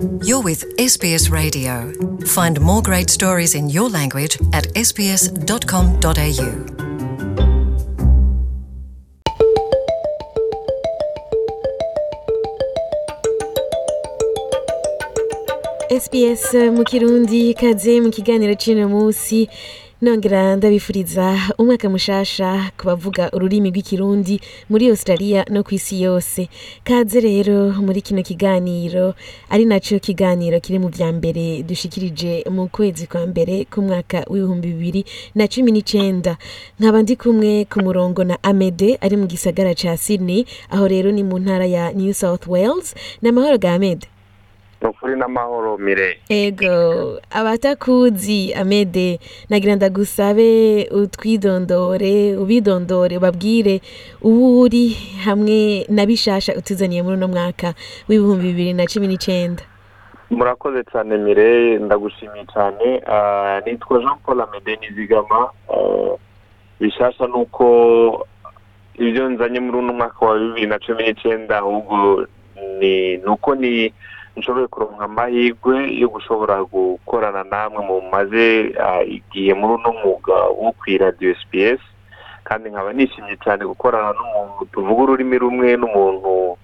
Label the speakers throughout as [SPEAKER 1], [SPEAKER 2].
[SPEAKER 1] You're with SBS Radio. Find more great stories in your language at sbs.com.au.
[SPEAKER 2] SBS eh, mu kirundi kaze mu kiganiro c'ino musi nongera ndabifuriza umwaka mushasha ku bavuga ururimi rw'ikirundi muri australia no kw'isi yose. Kaze rero muri kino kiganiro ari naco kiganiro kiri mu vya mbere dushikirije mu kwezi kwa mbere k'umwaka w'ibihumbi bibiri na cumi n'icenda. Nkaba ndi kumwe ku murongo na amede ari mu gisagara ca sydney aho rero ni mu ntara ya new south wales. Ni amahoro ga amede
[SPEAKER 3] ni ukuri n'amahoro mire.
[SPEAKER 2] Ego abatakuzi amede. Nagira ndagusabe utwidondore ubidondore ubabwire uwo uri hamwe na bishasha utuzaniye muri uno mwaka w'ibihumbi bibiri na cumi n'icenda.
[SPEAKER 3] Murakoze cyane mire. Ndagushimiye cyane Ah, nitwa jean paul amede nizigama. Ah, bishasha ni uko ibyo nzanye muri uno mwaka wa bibiri na cumi n'icyenda ahubwo ni uko ni nshoboye kuronka amahirwe yo gushobora gukorana namwe mu maze igihe muri uno mwuga wo ku iradiyo sps kandi nkaba nishimye cyane gukorana n'umuntu tuvuga ururimi rumwe n'umuntu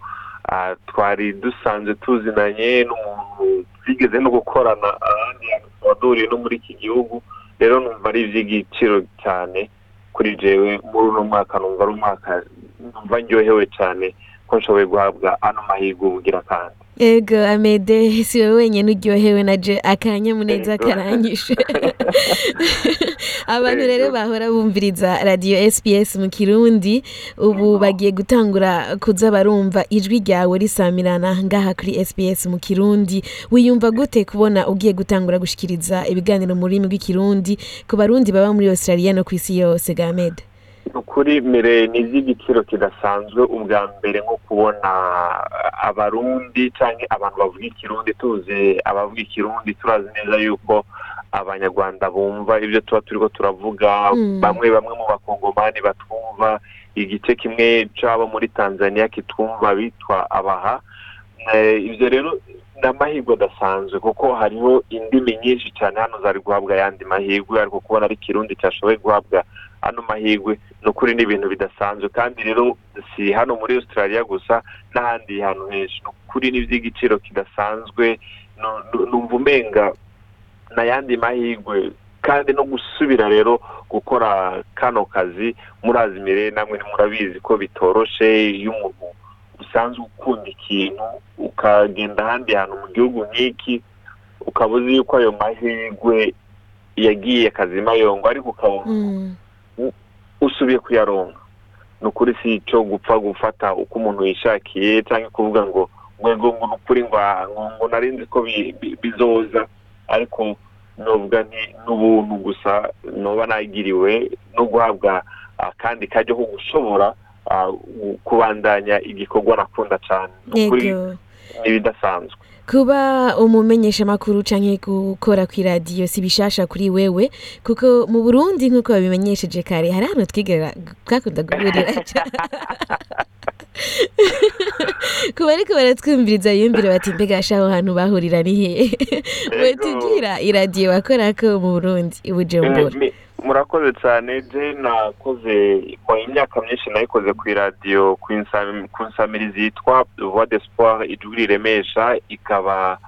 [SPEAKER 3] twari dusanzwe tuzinanye n'umuntu twigeze no gukorana ahandi hantu tuba no muri iki gihugu rero numva ari iby'igiciro cyane kuri jewe muri uno mwaka numva ari umwaka numva ndyohewe cyane ko nshoboye guhabwa ano mahirwe ubugira kandi.
[SPEAKER 2] Ego amede si wowe wenyine uryohewe na je akanyamuneza karanyishe. Abantu rero bahora bumviriza radiyo sps mu kirundi ubu bagiye gutangura kuza barumva ijwi ryawe risamirana ngaha kuri sps mu kirundi. Wiyumva gute kubona ugiye gutangura gushikiriza ibiganiro mu rurimi rw'ikirundi ku barundi baba muri australia no ku isi yose ga
[SPEAKER 3] ukuri mire ni iby'igiciro kidasanzwe ubwa mbere nko kubona abarundi cyangwa abantu bavuga ikirundi tuzi abavuga ikirundi turazi neza yuko abanyarwanda bumva ibyo tuba turiko turavuga
[SPEAKER 2] Mm.
[SPEAKER 3] bamwe bamwe mu bakongomani batwumva igice kimwe c'abo muri tanzania kitwumva bitwa abaha Eh, ibyo rero ni amahirwe adasanzwe kuko hariho indimi nyinshi cyane hano zari guhabwa ayandi mahirwe ariko kubona ari ikirundi cyashoboye guhabwa ano mahirwe ni ukuri ni ibintu bidasanzwe. Kandi rero si hano muri australia gusa n'ahandi hantu henshi. Ni ukuri ni iby'igiciro kidasanzwe Nu- nu- numva umenga n'ayandi mahirwe kandi no gusubira rero gukora kano kazi murazi mire namwe murabizi ko bitoroshe. Iyo umuntu usanzwe ukunda ikintu ukagenda ahandi hantu mu gihugu nk'iki ukaba uzi yuko ayo mahirwe yagiye akazima yongo ariko ukabona
[SPEAKER 2] Mm.
[SPEAKER 3] Usubiye kuyaronka. Ni ukuri si icyo gupfa gufata uko umuntu yishakiye cyangwa kuvuga ngo ngo ngo ni ukuri ngo ah, ngo ngo nari nzi ko bi- bi- bizoza. Ariko novuga nti n'ubuntu gusa noba nagiriwe no guhabwa akandi kajya ko gushobora ah, kubandanya igikorwa nakunda cyane ibidasanzwe
[SPEAKER 2] kuba umumenyeshamakuru canke gukora kw'iradiyo si bishasha kuri wewe kuko mu burundi nk'uko babimenyesheje kare hari hano twigera twakunda guhurira kuba ariko baratwumviriza biyumvira bati mbega sha aho hantu bahurira ni hehe wetubwira iradiyo wakorako mu burundi i bujumbura.
[SPEAKER 3] Murakoze cyane je nakoze imyaka myinshi nayikoze ku iradiyo ku nsamirizi yitwa voix d'espoir ijwi riremesha ikaba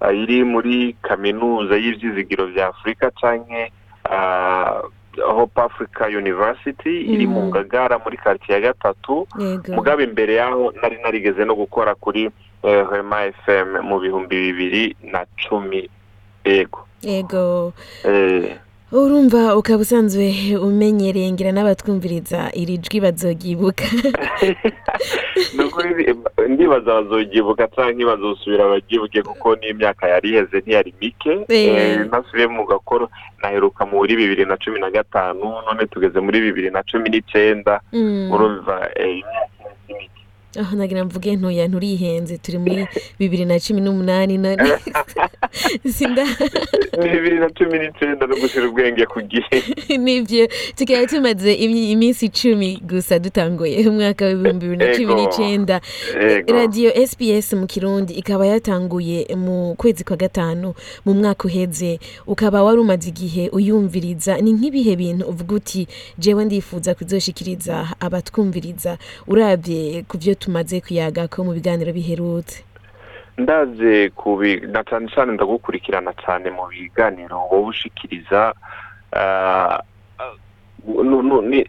[SPEAKER 3] ah, iri muri kaminuza y'ivyizigiro vya afurika canke ah, hope africa university iri mu
[SPEAKER 2] Mhm.
[SPEAKER 3] ngagara muri quartier ya gatatu.
[SPEAKER 2] Yego.
[SPEAKER 3] Mugabe imbere yaho nari narigeze no gukora kuri eh, rema fm mu bihumbi bibiri na cumi. Yego.
[SPEAKER 2] Yego.
[SPEAKER 3] Eh,
[SPEAKER 2] urumva ukaba usanzwe umenyereye ngira n'abatwumviriza iri jwi
[SPEAKER 3] ukuri ndibaza bazogyibuka cyangwa bazosubira bagyibuke kuko n'imyaka yari iheze ntiyari mike
[SPEAKER 2] Eh.
[SPEAKER 3] Eh, nasubiye mu gakoro naheruka muri bibiri na cumi na gatanu none tugeze muri bibiri na cumi n'icyenda
[SPEAKER 2] Mm.
[SPEAKER 3] urumva eh, imyaka si mike
[SPEAKER 2] aho nagira mvuge ntoya nturihenze turi muri bibiri na cumi n'umunani
[SPEAKER 3] bibiri na cumi n'icenda no gushira ubwenge ku gihe.
[SPEAKER 2] Nivyo tukaba tumaze imi- iminsi icumi gusa dutanguye umwaka w'ibihumbi bibiri na cumi
[SPEAKER 3] Ego.
[SPEAKER 2] radiyo sps mu kirundi ikaba yatanguye mu kwezi kwa gatanu mu mwaka uheze. Ukaba wari umaze igihe uyumviriza. Ni nk'ibihe bintu uvuga uti jewe ndifuza kuzoshikiriza abatwumviriza. Urabye ku byo tumaze kuyagako mu biganiro biherutse?
[SPEAKER 3] Ndaze kubi na cane cane ndagukurikirana cane mu biganiro wowe ushikiriza ah,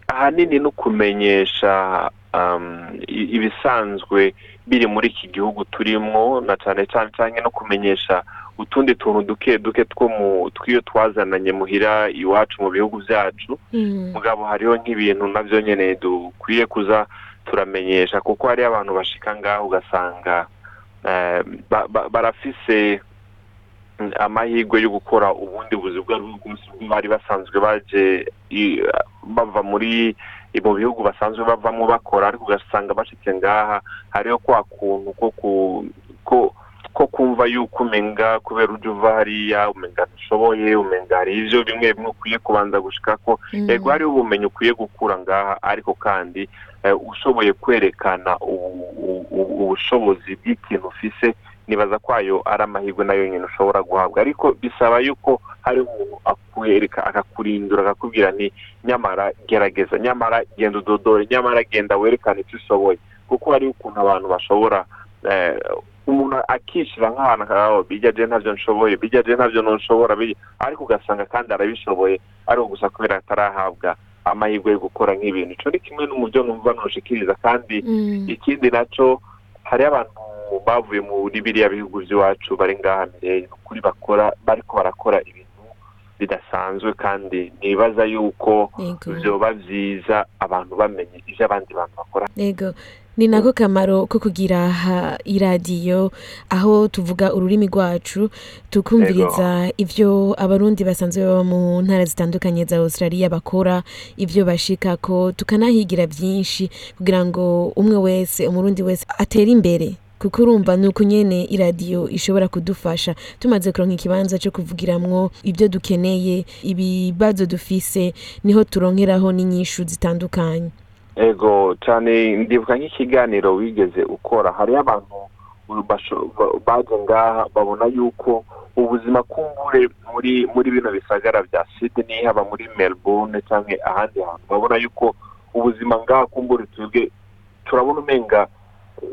[SPEAKER 3] ahanini no kumenyesha um, ibisanzwe biri muri iki gihugu turimwo na cane cane canke no kumenyesha utundi tuntu duke duke two mu twiyo twazananye muhira iwacu mu bihugu vyacu.
[SPEAKER 2] Mm,
[SPEAKER 3] mugabo hariho nk'ibintu navyo nyene dukwiye kuza turamenyesha kuko hariyo abantu bashika ngaho ugasanga eh, ba- ba- barafise amahirwe yo gukora ubundi buzi bwo ari bwo bwose bwo bari basanzwe baje bava muri mu bihugu basanzwe bavamo bakora ariko ugasanga bashitse ngaha hariho kwa kuntu ko ko ko kumva yuko umenga kubera uje uva hariya umenga ntushoboye umenga hari ivyo bimwe bimwe ukwiye kubanza gushikako.
[SPEAKER 2] Mm,
[SPEAKER 3] ego hariho ubumenyi ukwiye gukura ngaha ariko kandi eh, ushoboye kwerekana ubu- ubu- ubu- ubushobozi bw'ikintu ufise nibaza ko ayo ari amahirwe na yo nyine ushobora guhabwa. Ariko bisaba yuko hari umuntu akwereka akakurindura akakubwira ni nyamara gerageza nyamara genda udodore nyamara genda werekane icyo ushoboye. Kuko hariho ukuntu abantu bashobora eh, umuntu akishira nk'ahantu akavuga bijya je ntavyo nshoboye bijya je ntavyo ntushobora bijya ariko ugasanga kandi arabishoboye ariko gusa kubera atarahabwa amahirwe yo gukora nk'ibintu. Ico ni kimwe n'umuvyo numva noshikiriza kandi
[SPEAKER 2] mm,
[SPEAKER 3] ikindi naco hariho abantu bavuye muri biriya bihugu vy'iwacu bari ngaha mireye ukuri bakora bariko barakora ibintu bidasanzwe kandi nibaza yuko
[SPEAKER 2] yego.
[SPEAKER 3] vyoba vyiza abantu bamenye ivyo abandi bantu bakora.
[SPEAKER 2] Ni nako kamaro ko kugira iradiyo aho tuvuga ururimi rwacu tukumviriza ivyo abarundi basanzwe baba mu ntara zitandukanye za Australia bakora ivyo bashikako tukanahigira vyinshi kugira ngo umwe wese umurundi wese atere imbere. Kuko urumva ni uko nyene iradiyo ishobora kudufasha. Tumaze kuronka ikibanza co kuvugiramwo ibyo dukeneye ibibazo dufise ni ho turonkeraho n'inyishu zitandukanye.
[SPEAKER 3] Ego cyane ndibuka nk'ikiganiro wigeze ukora. Hariyo abantu baje ngaha babona yuko ubuzima kumbure muri muri bino bisagara bya Sydney haba muri Melbourne cyangwa ahandi hantu babona yuko ubuzima ngaha kumbure twebwe turabona umenga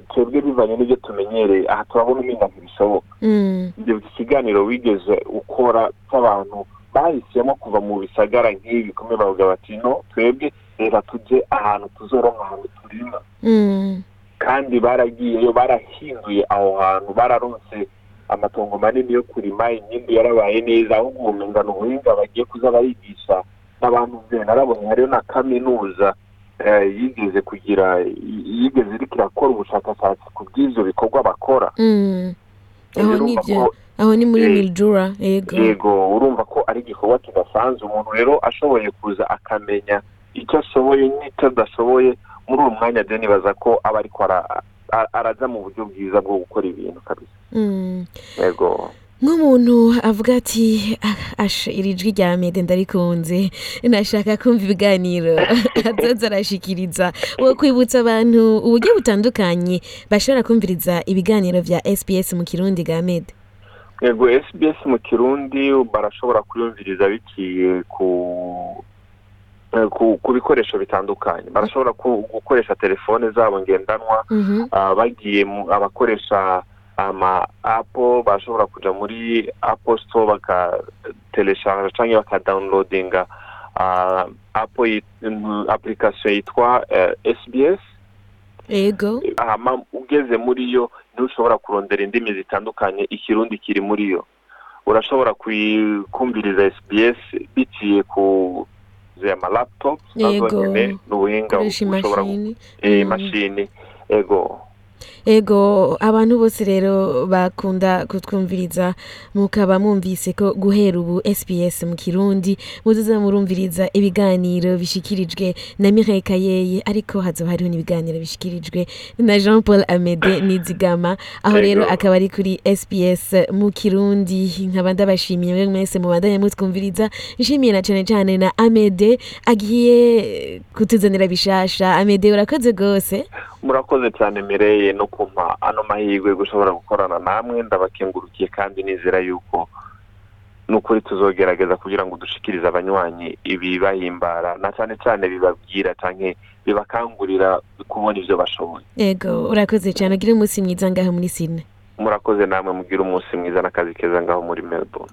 [SPEAKER 3] twebwe bivanye n'ibyo tumenyereye. Aha turabona umenga ntibishoboka
[SPEAKER 2] mm.
[SPEAKER 3] ndibuka ikiganiro wigeze ukora cy'abantu bahisemo kuva mu bisagara nk'ibi kumwe bavuga bati no twebwe reka tujye ahantu tuzoronka ahantu turima.
[SPEAKER 2] Mm.
[SPEAKER 3] kandi baragiyeyo barahinduye aho hantu bararonse amatongo manini yo kurima imyimbu yarabaye neza ahubwo ubumenga ni ubuhinga bagiye kuza barigisha n'abantu bwe narabonye hariyo na kaminuza eh, yigeze kugira yigeze iriko irakora ubushakashatsi ku bw'ivyo bikorwa bakora.
[SPEAKER 2] Mm. aho aho ni muri
[SPEAKER 3] Eh,
[SPEAKER 2] yego.
[SPEAKER 3] yego urumva ko ari igikorwa kidasanzwe. Umuntu rero ashoboye kuza akamenya icyo ashoboye n'icyo adashoboye muri uwo mwanya je nibaza ko aba ariko ara- a- araja mu buryo bwiza bwo gukora ibintu kabisa.
[SPEAKER 2] Mm.
[SPEAKER 3] yego.
[SPEAKER 2] Nk'umuntu avuga ati "Ah, iri jwi rya mede ndarikunze. Nashaka kumva ibiganiro. Azoza arashikiriza. Wo kwibutsa abantu uburyo butandukanye bashobora kumviriza ibiganiro vya sps mu kirundi ga mede
[SPEAKER 3] yego sbs mu kirundi barashobora kuyumviriza biciye ku ku, ku bikoresho bitandukanye. Barashobora ku- gukoresha telefone zabo ngendanwa
[SPEAKER 2] Mhm.
[SPEAKER 3] Ah, bagiye abakoresha ama apo bashobora kuja muri apple store bakatelesharge canke bakadownloadinga uh, apo yi- mm, application yitwa sbs
[SPEAKER 2] ego.
[SPEAKER 3] Hama ugeze muri yo ni ho ushobora kurondera indimi zitandukanye ikirundi kiri muri yo. Urashobora kumviriza sbs biciye ku ya
[SPEAKER 2] malaptop
[SPEAKER 3] azonyene n'ubuhinga bushobora
[SPEAKER 2] iyi
[SPEAKER 3] mashini ego.
[SPEAKER 2] Ego abantu bose rero bakunda kutwumviriza mukaba mwumvise ko guhera ubu SPS mu kirundi muzoza murumviriza ibiganiro bishikirijwe na Mireille Kayeye ariko hazoba hariho n'ibiganiro bishikirijwe na Jean Paul Amede Nizigama aho rero akaba ari kuri SPS mu kirundi. Nkaba ndabashimiye mwe mwese mubandanye mutwumviriza nshimiye na cane cane na Amede agiye kutuzanira bishasha. Amede urakoze gose
[SPEAKER 3] murakoze cyane mireye no kumpa ano mahirwe gushobora gukorana namwe ndabakengurukiye kandi nizera yuko n'ukuri tuzogerageza kugira ngo dushikirize abanywanyi ibibahimbara na cyane cyane bibabwira canke bibakangurira kubona ivyo bashoboye.
[SPEAKER 2] Ego urakoze cyane ugire umunsi mwiza ngaho muri Sydney.
[SPEAKER 3] Murakoze namwe mugire umunsi mwiza n'akazi keza ngaho muri melbourne.